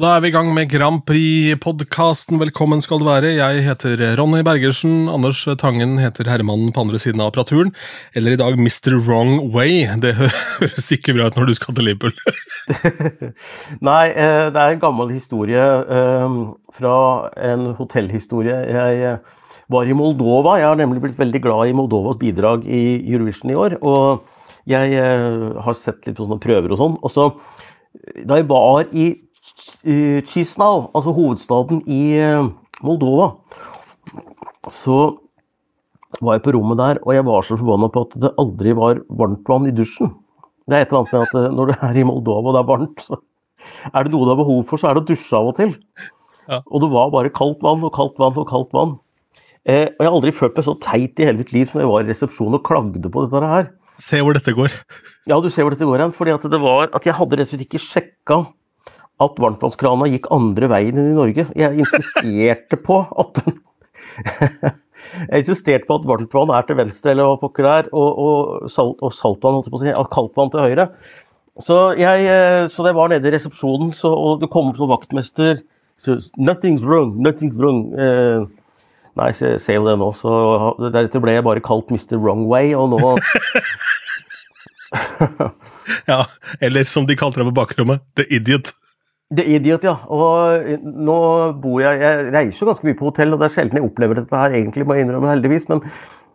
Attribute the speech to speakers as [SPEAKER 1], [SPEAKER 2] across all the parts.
[SPEAKER 1] Da er vi i gang med Grand Prix-podkasten. Velkommen skal du være. Jeg heter Ronny Bergersen. Anders Tangen heter herremannen på andre siden av apparaturen. Eller i dag Mr. Wrong Way. Det høres ikke bra ut når du skal til Liverpool.
[SPEAKER 2] Nei, eh, det er en gammel historie eh, fra en hotellhistorie. Jeg eh, var i Moldova. Jeg har nemlig blitt veldig glad i Moldovas bidrag i Eurovision i år. Og jeg har sett litt på sånne prøver og sånn. Og så, da jeg var i Chisinau, altså hovedstaden i eh, Moldova, så var jeg på rommet der, og jeg var så forbanna på at det aldri var varmtvann i dusjen. Det er et eller annet med at eh, når du er i Moldova og det er varmt, så er det noe du har behov for, så er det å dusje av og til. Ja. Og det var bare kaldt vann og kaldt vann og kaldt vann. Eh, og jeg har aldri følt meg så teit i hele mitt liv som jeg var i resepsjonen og klagde på dette her.
[SPEAKER 1] Se hvor dette går.
[SPEAKER 2] Ja, du ser hvor dette går hen. Fordi at det var at jeg hadde rett og slett ikke sjekka at varmtvannskrana gikk andre veien enn i Norge. Jeg insisterte på at Jeg insisterte på at varmtvann er til venstre, eller hva pokker det er, og, og, salt, og saltvann, holdt jeg på å si, kaldtvann til høyre. Så, jeg, eh, så det var nede i resepsjonen, så, og det kom opp noen vaktmester. Så, 'Nothing's wrong, nothing's wrong'. Eh, nei, jeg ser jo det nå. Så deretter ble jeg bare kalt Mr. Wrong Way, og nå
[SPEAKER 1] Ja, eller som de kalte det på bakrommet, The Idiot.
[SPEAKER 2] The Idiot, ja. Og nå bor jeg Jeg reiser jo ganske mye på hotell, og det er sjelden jeg opplever dette her, egentlig, må jeg innrømme, heldigvis. Men,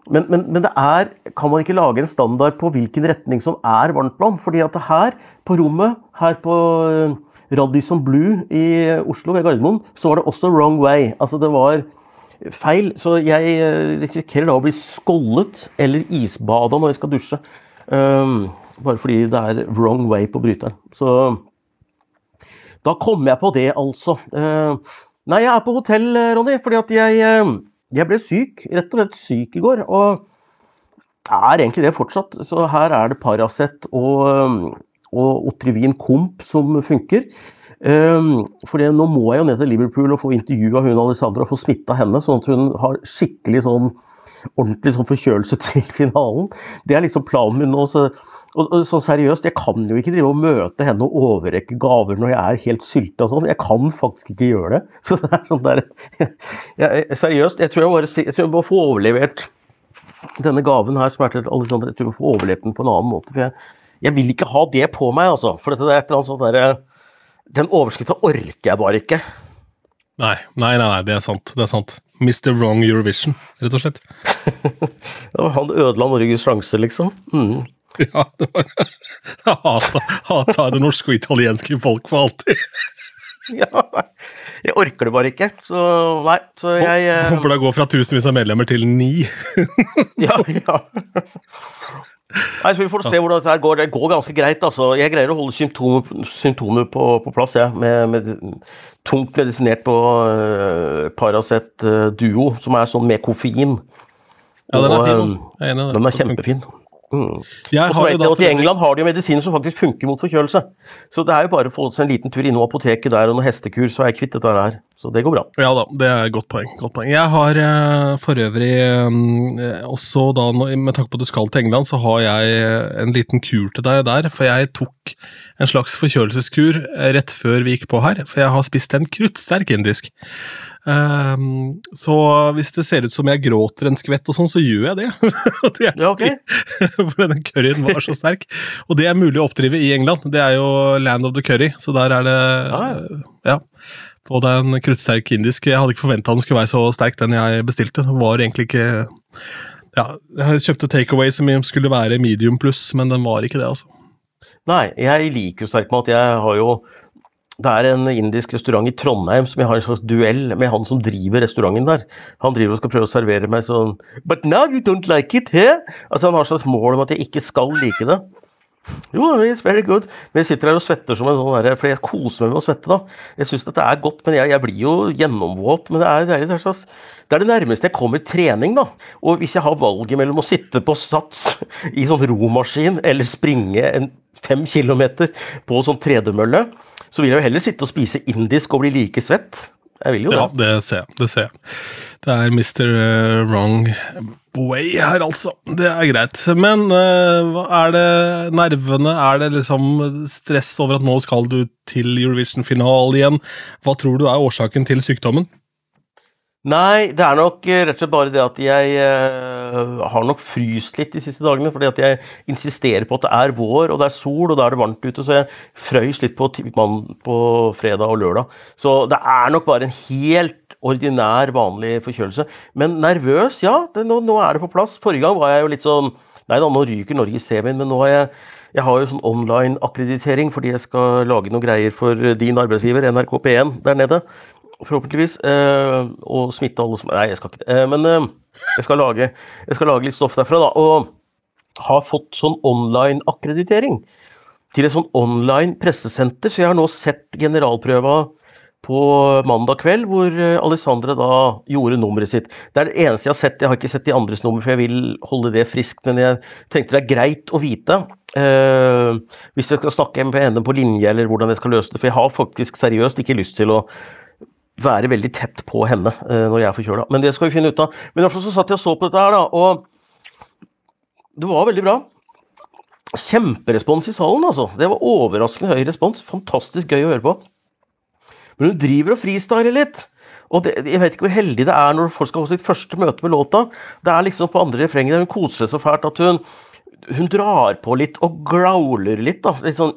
[SPEAKER 2] men, men, men, det er Kan man ikke lage en standard på hvilken retning som er varmtvann? Fordi at her på rommet, her på eh, Radisson Blue i Oslo, ved Gardermoen, så var det også wrong way. Altså, det var feil. Så jeg eh, risikerer da å bli skollet eller isbada når jeg skal dusje. Um, bare fordi det er wrong way på bryteren. Så da kom jeg på det, altså. Uh, nei, jeg er på hotell, eh, Ronny, fordi at jeg, uh, jeg ble syk. Rett og slett syk i går. Og er egentlig det fortsatt. Så her er det Paracet og, og Otrivin Komp som funker. Um, fordi nå må jeg jo ned til Liverpool og få intervju av hun Alessandra og få smitta henne, sånn at hun har skikkelig sånn ordentlig sånn forkjølelse til finalen. Det er liksom planen min nå. så og, og sånn seriøst, jeg kan jo ikke drive og møte henne og overrekke gaver når jeg er helt sylta og sånn. Jeg kan faktisk ikke gjøre det. Så det er sånn der jeg, Seriøst, jeg tror jeg bare jeg tror jeg må få overlevert denne gaven her som er til Alexander, jeg tror jeg må få overlevert den på en annen måte. For jeg, jeg vil ikke ha det på meg, altså. For det er et eller annet sånt derre Den overskrifta orker jeg bare ikke.
[SPEAKER 1] Nei, nei, nei, nei, det er sant. Det er sant. Mr. Wrong Eurovision, rett og slett.
[SPEAKER 2] Han ødela Norges sjanse, liksom. Mm.
[SPEAKER 1] Ja, det var Jeg hata, hata det norske og italienske folk for alltid.
[SPEAKER 2] Ja, jeg orker det bare ikke, så nei. Så jeg
[SPEAKER 1] eh, Håper det går fra tusenvis av medlemmer til ni.
[SPEAKER 2] ja, ja. Nei, så Vi får se hvordan dette går. Det går ganske greit. altså. Jeg greier å holde symptomer, symptomer på, på, plass, jeg. Med, med, tungt medisinert på uh, Paracet uh, Duo, som er sånn med koffein.
[SPEAKER 1] Ja, den er fin.
[SPEAKER 2] Den er kjempefin. Mm. Og så vet jeg at I England har de jo medisiner som faktisk funker mot forkjølelse. Så det er jo bare å få seg en liten tur innom apoteket der og noen hestekur, så er jeg kvitt dette her. Så det går bra.
[SPEAKER 1] Ja da, det er godt poeng. Godt poeng. Jeg har uh, for øvrig um, også da, med tanke på at du skal til England, så har jeg en liten kur til deg der. For jeg tok en slags forkjølelseskur rett før vi gikk på her. For jeg har spist en kruttsterk indisk. Um, så hvis det ser ut som jeg gråter en skvett og sånn, så gjør jeg det. det
[SPEAKER 2] ja, okay.
[SPEAKER 1] For den curryen var så sterk. Og det er mulig å oppdrive i England. Det er jo land of the curry, så der er det ah, ja. Få deg en kruttsterk indisk. Jeg hadde ikke forventa den skulle være så sterk, den jeg bestilte. Var egentlig ikke ja, Jeg kjøpte takeaway som skulle være medium pluss, men den var ikke det, altså.
[SPEAKER 2] Nei, jeg liker jo sterk mat. Jeg har jo det er en indisk restaurant i Trondheim som jeg har en slags duell med han som driver restauranten der. Han driver og skal prøve å servere meg sånn But now you don't like it he? Altså Han har et slags mål om at jeg ikke skal like det. Jo, it's very good. Men jeg sitter her og svetter som en sånn der, for jeg koser meg med å svette. da. Jeg syns dette er godt, men jeg, jeg, blir jo gjennomvåt. Men det er, det, er, er slags, det er, det nærmeste jeg kommer trening, da. Og hvis jeg har valget mellom å sitte på sats i sånn romaskin eller springe en fem kilometer på sånn tredemølle, så vil jeg jo heller sitte og spise indisk og bli like svett. Jeg vil jo det.
[SPEAKER 1] Ja, det ser jeg. Det ser jeg. Det er Mr. Wrong Way her, altså. Det er greit. Men uh, er det nervene? Er det liksom stress over at nå skal du til Eurovision-finale igjen? Hva tror du er årsaken til sykdommen?
[SPEAKER 2] Nei, det er nok rett og slett bare det at jeg uh, har nok fryst litt de siste dagene. Fordi at jeg insisterer på at det er vår, og det er sol, og da er det varmt ute. Så jeg frøys litt på, på fredag og lørdag. Så det er nok bare en helt ordinær, vanlig forkjølelse. Men nervøs, ja. Det, nå, nå, er det på plass. Forrige gang var jeg jo litt sånn Nei da, nå ryker Norge i semien, men nå har jeg jeg har jo sånn online-akkreditering fordi jeg skal lage noen greier for din arbeidsgiver, NRK P1, der nede. Forhåpentligvis. Eh, og smitte alle som Nei, jeg skal ikke det. Eh, men eh, jeg, skal lage, jeg skal lage litt stoff derfra, da. Og har fått sånn online-akkreditering til et sånn online pressesenter, så jeg har nå sett generalprøva på mandag kveld, hvor Alessandra da gjorde nummeret sitt. Det er det eneste jeg har sett. Jeg har ikke sett de andres nummer, for jeg vil holde det friskt. Men jeg tenkte det er greit å vite. Eh, hvis jeg skal snakke med henne på linje, eller hvordan jeg skal løse det. For jeg har faktisk seriøst ikke lyst til å være veldig tett på henne eh, når jeg er forkjøla. Men det skal vi finne ut av. Men i hvert fall så satt jeg og så på dette her, da, og det var veldig bra. Kjemperespons i salen, altså. Det var overraskende høy respons. Fantastisk gøy å høre på. Men hun driver og freestyler litt. Og det, jeg vet ikke hvor heldig det er når folk skal ha sitt første møte med låta. Det er liksom på andre refrenger hun koser seg så fælt at hun, hun drar på litt og growler litt. da, litt sånn,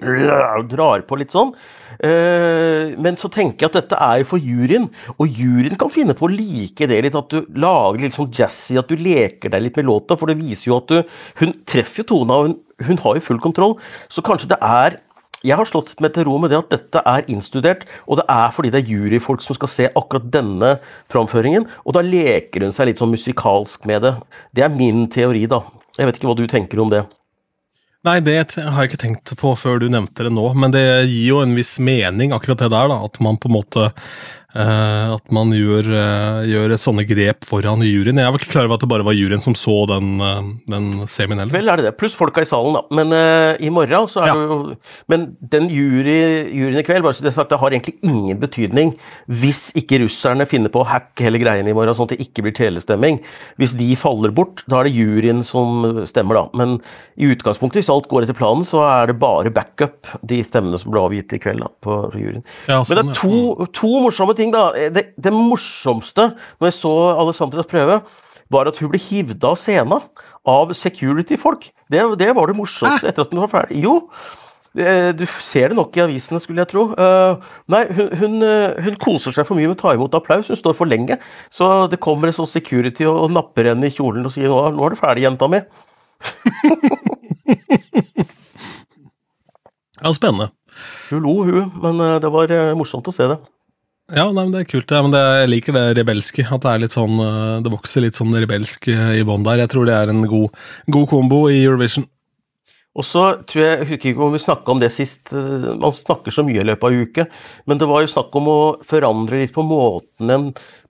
[SPEAKER 2] Drar på litt sånn. Uh, men så tenker jeg at dette er jo for juryen, og juryen kan finne på å like det litt. At du lager litt sånn jazzy, at du leker deg litt med låta. For det viser jo at du Hun treffer jo tona, og hun, hun har jo full kontroll. Så kanskje det er jeg har slått meg til ro med det at dette er innstudert, og det er fordi det er juryfolk som skal se akkurat denne framføringen, og da leker hun seg litt sånn musikalsk med det. Det er min teori, da. Jeg vet ikke hva du tenker om det.
[SPEAKER 1] Nei, det har jeg ikke tenkt på før du nevnte det nå, men det gir jo en viss mening, akkurat det der. da, At man på en måte at man gjør, uh, gjør, sånne grep foran juryen. Jeg var ikke klar over at det bare var juryen som så den, uh, den semien heller.
[SPEAKER 2] Vel er det det, pluss folka i salen, da. Men i morgen så er ja. det jo Men den jury, juryen i kveld, bare så det sagt, det har egentlig ingen betydning hvis ikke russerne finner på å hacke hele greiene i morgen, sånn at det ikke blir telestemming. Hvis de faller bort, da er det juryen som stemmer, da. Men i utgangspunktet, hvis alt går etter planen, så er det bare backup, de stemmene som ble avgitt i kveld da, på juryen. Ja, sånn, Men det er to, to morsomme ting, da. Det, det morsomste når jeg så Alessandras prøve, var at hun ble hivd av scenen av security-folk. Det, det, var det morsomste etter at hun var ferdig. Jo, du ser det nok i avisene, skulle jeg tro. Uh, nei, hun, hun, eh, hun, koser seg for mye med å ta imot applaus. Hun står for lenge. Så det kommer en sånn security og, og napper henne i kjolen og sier nå, nå er du ferdig, jenta mi.
[SPEAKER 1] ja, spennende.
[SPEAKER 2] Hun lo, hun, men eh, det var morsomt å se det.
[SPEAKER 1] Ja, nei, men det er kult. Ja, men det, jeg liker det rebelske. At det er litt sånn eh, Det vokser litt sånn rebelsk eh, i bånn der. Jeg tror det er en god, god kombo i Eurovision.
[SPEAKER 2] Og så tror jeg, jeg ikke om vi snakka om det sist, eh, man snakker så mye i løpet av uke, men det var jo snakk om å forandre litt på måten en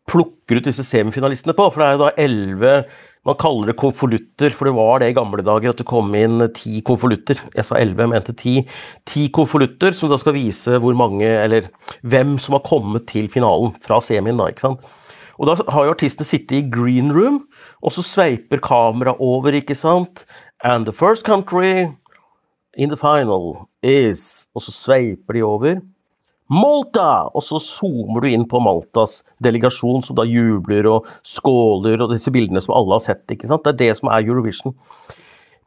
[SPEAKER 2] plukker ut disse semifinalistene på. For det er jo da elleve man kaller det konvolutter, for det var det i gamle dager at det kom inn ti konvolutter. Jeg sa elleve, jeg mente ti. Ti konvolutter som da skal vise hvor mange, eller hvem som har kommet til finalen fra semien. da, ikke sant? Og da har jo artistene sittet i green room, og så sveiper kameraet over, ikke sant? And the first country in the final is Og så sveiper de over. Malta! Og så zoomer du inn på Maltas delegasjon, som da jubler og skåler, og disse bildene som alle har sett. ikke sant? Det er det som er Eurovision.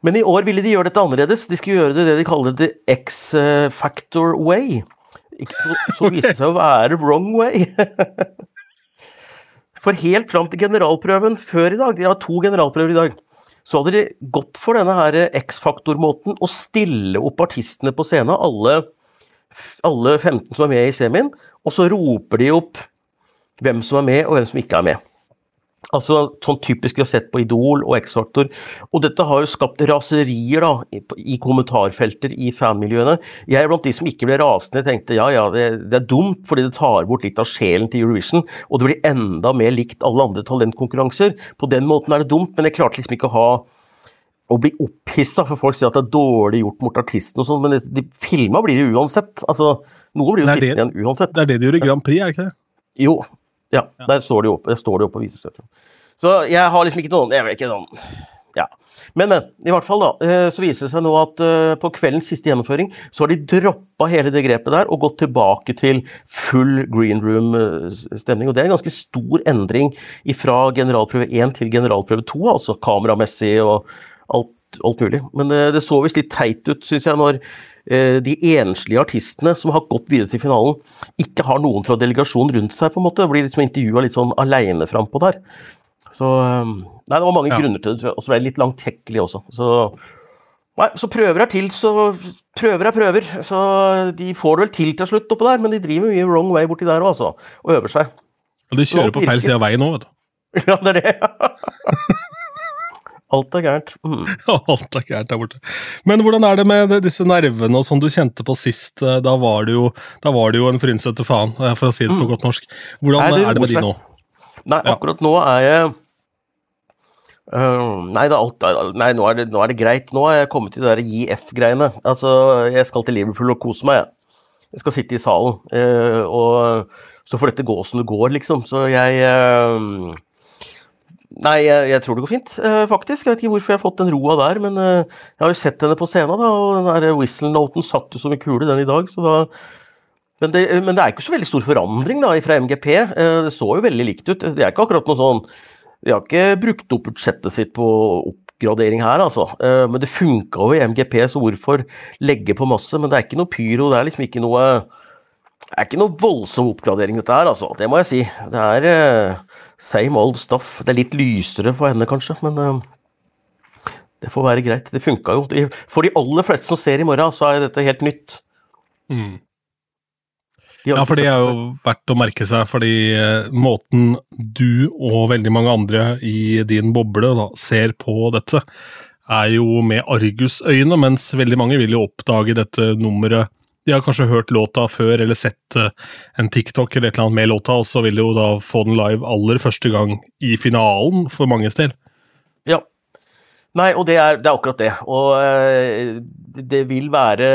[SPEAKER 2] Men i år ville de gjøre dette annerledes. De skulle gjøre det det de kaller the X-factor way. Så, så viste det seg å være wrong way. For helt fram til generalprøven før i dag, de har to generalprøver i dag, så hadde de gått for denne X-faktor-måten å stille opp artistene på scenen, alle alle 15 som er med i semien, og så roper de opp hvem som er med, og hvem som ikke er med. Altså sånn typisk vi har sett på Idol og X-Factor. Og dette har jo skapt raserier da, i, kommentarfelter i fanmiljøene. Jeg er blant de som ikke ble rasende, tenkte ja ja, det, det, er dumt fordi det tar bort litt av sjelen til Eurovision, og det blir enda mer likt alle andre talentkonkurranser. På den måten er det dumt, men jeg klarte liksom ikke å ha å bli opphissa, for folk sier at det er dårlig gjort mot artisten og sånn, men de, filma blir det uansett. Altså, noen blir jo sittende igjen uansett.
[SPEAKER 1] Det er det de gjør i Grand Prix, er det ikke det?
[SPEAKER 2] Jo, Ja, der står det jo opp, der står de opp og viser seg. Så jeg har liksom ikke noen Jeg vet ikke noen Ja. Men, men. I hvert fall, da. eh, Så viser det seg nå at eh, på kveldens siste gjennomføring så har de droppa hele det grepet der og gått tilbake til full green room-stemning. Og det er en ganske stor endring fra generalprøve 1 til generalprøve 2, altså kameramessig og alt, alt mulig. Men eh, det så visst litt teit ut, syns jeg, når eh, de enslige artistene som har gått videre til finalen, ikke har noen fra delegasjonen rundt seg. på en måte, Blir liksom intervjua litt sånn aleine frampå der. Så eh, Nei, det var mange
[SPEAKER 1] Ja.
[SPEAKER 2] grunner til det, og så ble det litt langtekkelig også. Så Nei, så prøver er til, så prøver er prøver. Så de får det vel til til slutt oppå der, men de driver mye wrong way borti der òg, altså. Og øver seg.
[SPEAKER 1] Og de kjører på feil side av veien nå, vet du.
[SPEAKER 2] Ja, det er det. Alt er gærent. Mm.
[SPEAKER 1] Alt er gærent der borte. Men hvordan er det med disse nervene og sånn du kjente på sist? Eh, Da var det jo, da var det jo en frynsete faen, eh, for å si det på godt norsk. Hvordan
[SPEAKER 2] Nei, det
[SPEAKER 1] er det med de nå?
[SPEAKER 2] Nei, akkurat nå er jeg Uh, nei, det er alt, nei nå, er det, nå er det greit. Nå er jeg kommet til de der f-greiene. Altså, jeg skal til Liverpool og kose meg, jeg. Jeg skal sitte i salen, Uh, og så får dette gå som det går, liksom. Så jeg øh, Nei, jeg, jeg tror det går fint, øh, faktisk. Jeg vet ikke hvorfor jeg har fått den roa der, men øh, jeg har jo sett henne på scenen, da, og den der whistle-noten satt jo som en kule, den i dag, så da men det, men det er ikke så veldig stor forandring da, fra MGP. Eh, Det så jo veldig likt ut. Det er ikke akkurat noe sånn De har ikke brukt opp budsjettet sitt på oppgradering her, altså. Eh, Men det funka jo i MGP, så hvorfor legge på masse? Men det er ikke noe pyro. Det er liksom ikke noe Det er ikke noe voldsom oppgradering, dette her, altså. Det må jeg si. Det er eh, same old stuff. Det er litt lysere på henne, kanskje, men eh, det får være greit. Det funka jo. For de aller fleste som ser i morgen, så er dette helt nytt.
[SPEAKER 1] Mm. Ja, for det er jo verdt å merke seg, fordi eh, måten du og veldig mange andre i din boble da, ser på dette, er jo med argusøyne, mens veldig mange vil jo oppdage dette nummeret De har kanskje hørt låta før eller sett eh, en TikTok eller et eller annet med låta, og så vil de jo da få den live aller første gang i finalen, for manges del.
[SPEAKER 2] Ja. Nei, og det er, det er akkurat det. Og eh, det- vil være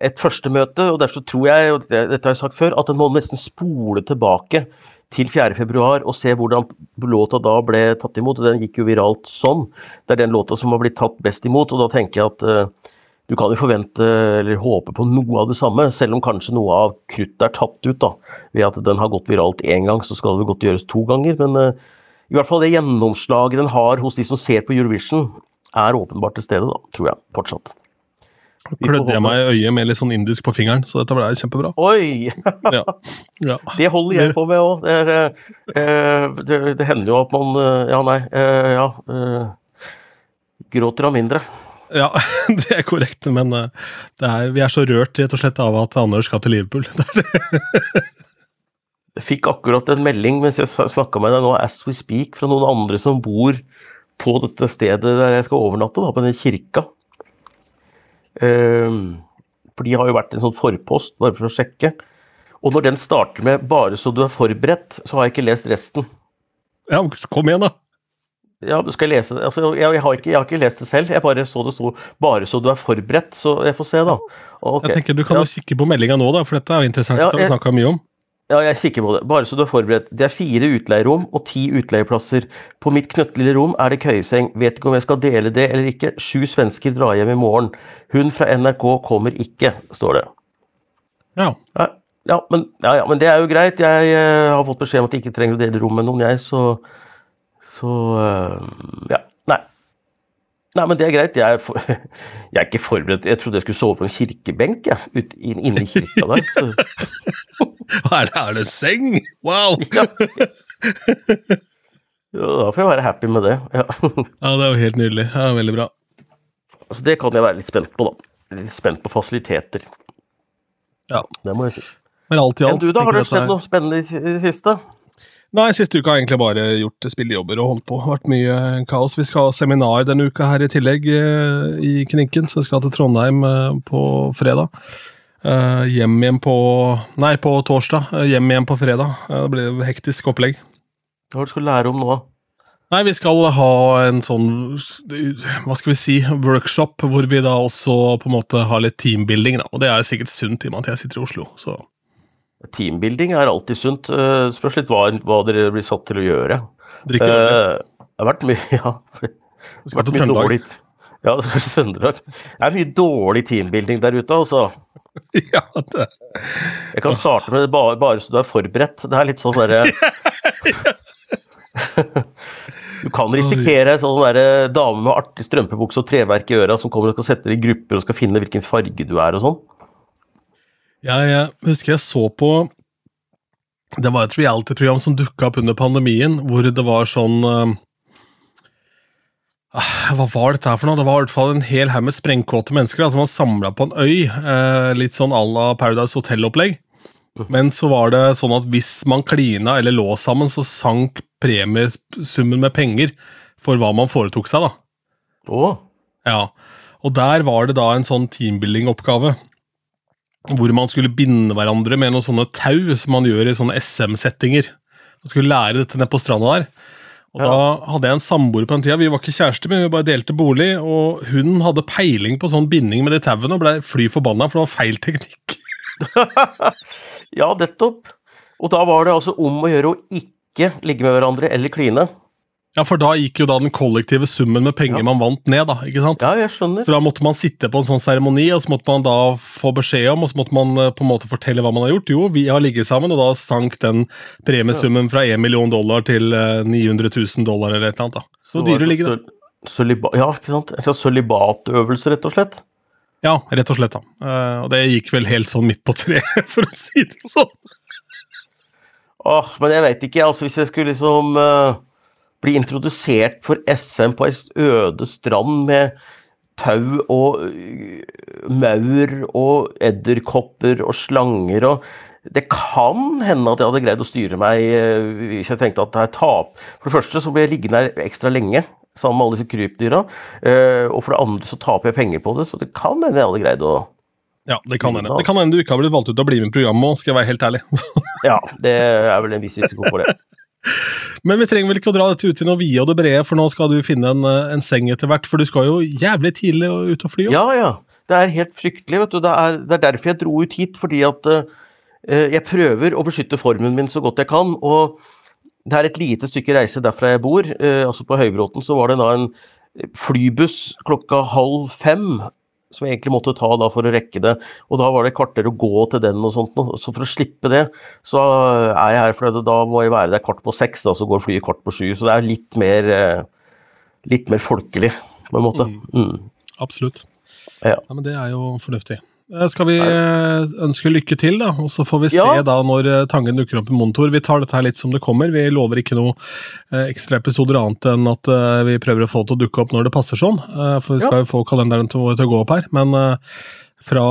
[SPEAKER 2] et førstemøte, og derfor tror jeg, og dette har jeg sagt før, at en må nesten spole tilbake til 4. februar og se hvordan låta da ble tatt imot. og Den gikk jo viralt sånn. Det er den låta som har blitt tatt best imot, og da tenker jeg at eh, du kan jo forvente eller håpe på noe av det samme, selv om kanskje noe av kruttet er tatt ut. da, Ved at den har gått viralt én gang, så skal det godt gjøres to ganger. Men uh, i hvert fall det gjennomslaget den har hos de som ser på Eurovision, er åpenbart til stede, da, tror jeg. Fortsatt.
[SPEAKER 1] Klødde jeg meg i øyet med litt sånn indisk på fingeren, så dette ble kjempebra.
[SPEAKER 2] Oi!
[SPEAKER 1] Ja. ja.
[SPEAKER 2] Det holder jeg på med òg. Det, er, eh, det, det hender jo at man eh, Ja, nei. eh, ja. eh, gråter av mindre.
[SPEAKER 1] Ja, det er korrekt, men eh, det er, vi er så rørt rett og slett av at Anders skal til Liverpool.
[SPEAKER 2] Jeg fikk akkurat en melding mens jeg snakka med deg nå, as we speak, fra noen andre som bor på dette stedet der jeg skal overnatte, da, på den kirka. Ehm, for de har jo vært en sånn forpost, bare for å sjekke. Og når den starter med 'bare så du er forberedt', så har jeg ikke lest resten.
[SPEAKER 1] Ja, kom igjen, da!
[SPEAKER 2] Ja, du skal lese det. Altså, jeg, jeg, har ikke, jeg har ikke lest det selv, jeg bare så det sto 'bare så du er forberedt', så jeg får se, da. Okay.
[SPEAKER 1] Jeg tenker Du kan
[SPEAKER 2] Ja.
[SPEAKER 1] jo kikke på meldinga nå, da, for dette er jo interessant.
[SPEAKER 2] Ja,
[SPEAKER 1] det har vi mye om.
[SPEAKER 2] Ja, jeg kikker på det. Bare så du er forberedt. Det er fire utleierom og ti utleieplasser. På mitt knøttlille rom er det køyeseng. Vet ikke om jeg skal dele det eller ikke. Sju svensker drar hjem i morgen. Hun fra NRK kommer ikke, står det.
[SPEAKER 1] Ja.
[SPEAKER 2] Ja, ja, men, ja, ja, men det er jo greit. Jeg eh, har fått beskjed om at jeg ikke trenger å dele rom med noen, jeg, så Så eh, ja. Nei. Nei, men det er greit. Jeg er, for, jeg er ikke forberedt. Jeg trodde jeg skulle sove på en kirkebenk jeg, ut, inn- inne i kirka der. Hva
[SPEAKER 1] Er det, er det seng? Wow!
[SPEAKER 2] Ja. Jo, da får jeg være happy med det. Ja.
[SPEAKER 1] Ja, Det er jo helt nydelig. Ja, Veldig bra.
[SPEAKER 2] Altså, det kan jeg være litt spent på, da. Litt spent på fasiliteter.
[SPEAKER 1] Ja.
[SPEAKER 2] Det må jeg si.
[SPEAKER 1] Men alt i
[SPEAKER 2] alt
[SPEAKER 1] alt
[SPEAKER 2] du, da? Har
[SPEAKER 1] du
[SPEAKER 2] det skjedd noe spennende i i det siste?
[SPEAKER 1] Nei, Siste uka har jeg egentlig bare gjort spillejobber og holdt på. Vært mye kaos. Vi skal ha seminar denne uka her i tillegg eh, i Kninken, så vi skal til Trondheim eh, på fredag. Eh, hjem igjen på Nei, på torsdag. Hjem igjen på fredag. Det blir et hektisk opplegg.
[SPEAKER 2] Hva skal du lære om nå?
[SPEAKER 1] Nei, vi skal ha en sånn hva skal vi si, workshop, hvor vi da også på en måte har litt teambuilding. da, Og det er sikkert sunt i og med at jeg sitter i Oslo. så...
[SPEAKER 2] Teambuilding er alltid sunt. Uh, spørs litt hva, hva, dere blir satt til å gjøre.
[SPEAKER 1] Drikke.
[SPEAKER 2] Uh, det har vært mye Ja.
[SPEAKER 1] Det skal til Trøndelag.
[SPEAKER 2] Ja, det er Trøndelag. Det er mye dårlig teambuilding der ute, altså.
[SPEAKER 1] Ja, det.
[SPEAKER 2] Jeg kan starte med det bare, bare så du er forberedt. Det er litt sånn derre Du kan risikere sånn derre dame med artig strømpebukse og treverk i øra som kommer og skal sette deg i grupper og skal finne hvilken farge du er og sånn.
[SPEAKER 1] Jeg, jeg husker jeg så på Det var et reality-program som dukka opp under pandemien, hvor det var sånn uh, hva var dette her for noe? Det var i hvert fall en hel haug med sprengkåte mennesker da, som var samla på en øy. Uh, litt sånn à la Paradise Hotel-opplegg. Men så var det sånn at hvis man klina eller lå sammen, så sank premiesummen med penger for hva man foretok seg. da.
[SPEAKER 2] Oh.
[SPEAKER 1] Ja, Og der var det da en sånn teambuilding-oppgave. Hvor man skulle binde hverandre med noen sånne tau som man gjør i sånne SM-settinger. Man skulle lære dette nede på stranda der. Og ja. Da hadde jeg en samboer på den tida. Vi var ikke kjærester, men vi bare delte bolig. Og hun hadde peiling på sånn binding med de tauene og blei fly forbanna, for det var feil teknikk.
[SPEAKER 2] ja, nettopp. Og da var det altså om å gjøre å ikke ligge med hverandre eller kline.
[SPEAKER 1] Ja, for da gikk jo da den kollektive summen med penger ja. man vant ned, da. ikke sant?
[SPEAKER 2] Ja, jeg skjønner.
[SPEAKER 1] Så da måtte man sitte på en sånn seremoni, og så måtte man da få beskjed om, og så måtte man eh, på en måte fortelle hva man har gjort. Jo, vi har ligget sammen, og da sank den premiesummen fra 1 million dollar til 900 eh, 000 dollar eller et eller annet. da. Så, så dyre ligger det.
[SPEAKER 2] Ja, ikke sant. En slags sølibatøvelse, rett og slett?
[SPEAKER 1] Ja, rett og slett. da. Uh, og det gikk vel helt sånn midt på treet, for å si det sånn.
[SPEAKER 2] Åh, men jeg veit ikke, altså hvis jeg skulle liksom uh bli introdusert for SM på ei øde strand med tau og øh, maur og edderkopper og slanger og Det kan hende at jeg hadde greid å styre meg øh, hvis jeg tenkte at det er tap. For det første så blir jeg liggende her ekstra lenge sammen med alle disse krypdyra. Øh, og for det andre så taper jeg penger på det, så det kan hende jeg hadde greid å
[SPEAKER 1] ja, det kan hende. Det kan hende du ikke har blitt valgt ut til å bli med i programmet, skal jeg være helt ærlig.
[SPEAKER 2] ja, det er vel en viss risiko for det.
[SPEAKER 1] Men vi trenger vel ikke å dra dette ut i noe vide og det brede, for nå skal du finne en, eh, en seng etter hvert. For du skal jo jævlig tidlig ut og fly.
[SPEAKER 2] Ja, ja. Det er helt fryktelig. vet du. Det er, det er derfor jeg dro ut hit. Fordi at uh, jeg prøver å beskytte formen min så godt jeg kan. Og det er et lite stykke reise derfra jeg bor. Uh, altså På Høybråten så var det da en flybuss klokka halv fem som jeg egentlig måtte ta da for å rekke det. Og da var det kvarter å gå til den og sånt. Så for å slippe det, så er jeg her, for da må jeg være der kvart på seks, da, så går flyet kvart på sju. Så det er litt mer, eh, litt mer folkelig, på en måte. Mm.
[SPEAKER 1] Mm. Absolutt. Ja. ja. Men det er jo fornuftig. Eh, skal vi eh, ønske lykke til, da? Og så får vi se ja. da når eh, Tangen dukker opp i monitor. Vi tar dette her litt som det kommer. Vi lover ikke noe ekstra episoder annet enn at vi prøver å få det til å dukke opp når det passer sånn. For vi skal jo få kalenderen til, å gå opp her. Men fra,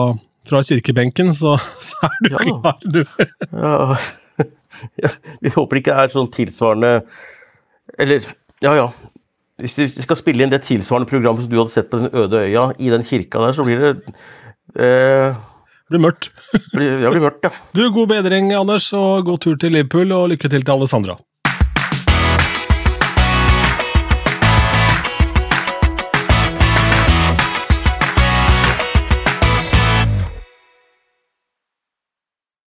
[SPEAKER 1] fra kirkebenken så, så, er du ja. klar, du.
[SPEAKER 2] ja. Vi håper det ikke er sånn tilsvarende Eller, ja ja. Hvis vi skal spille inn det tilsvarende programmet som du hadde sett på den øde øya i den kirka der, så blir det
[SPEAKER 1] Eh, det blir mørkt.
[SPEAKER 2] det blir mørkt, ja.
[SPEAKER 1] Du, God bedring, Anders, og god tur til Liverpool, og lykke til til Alessandra.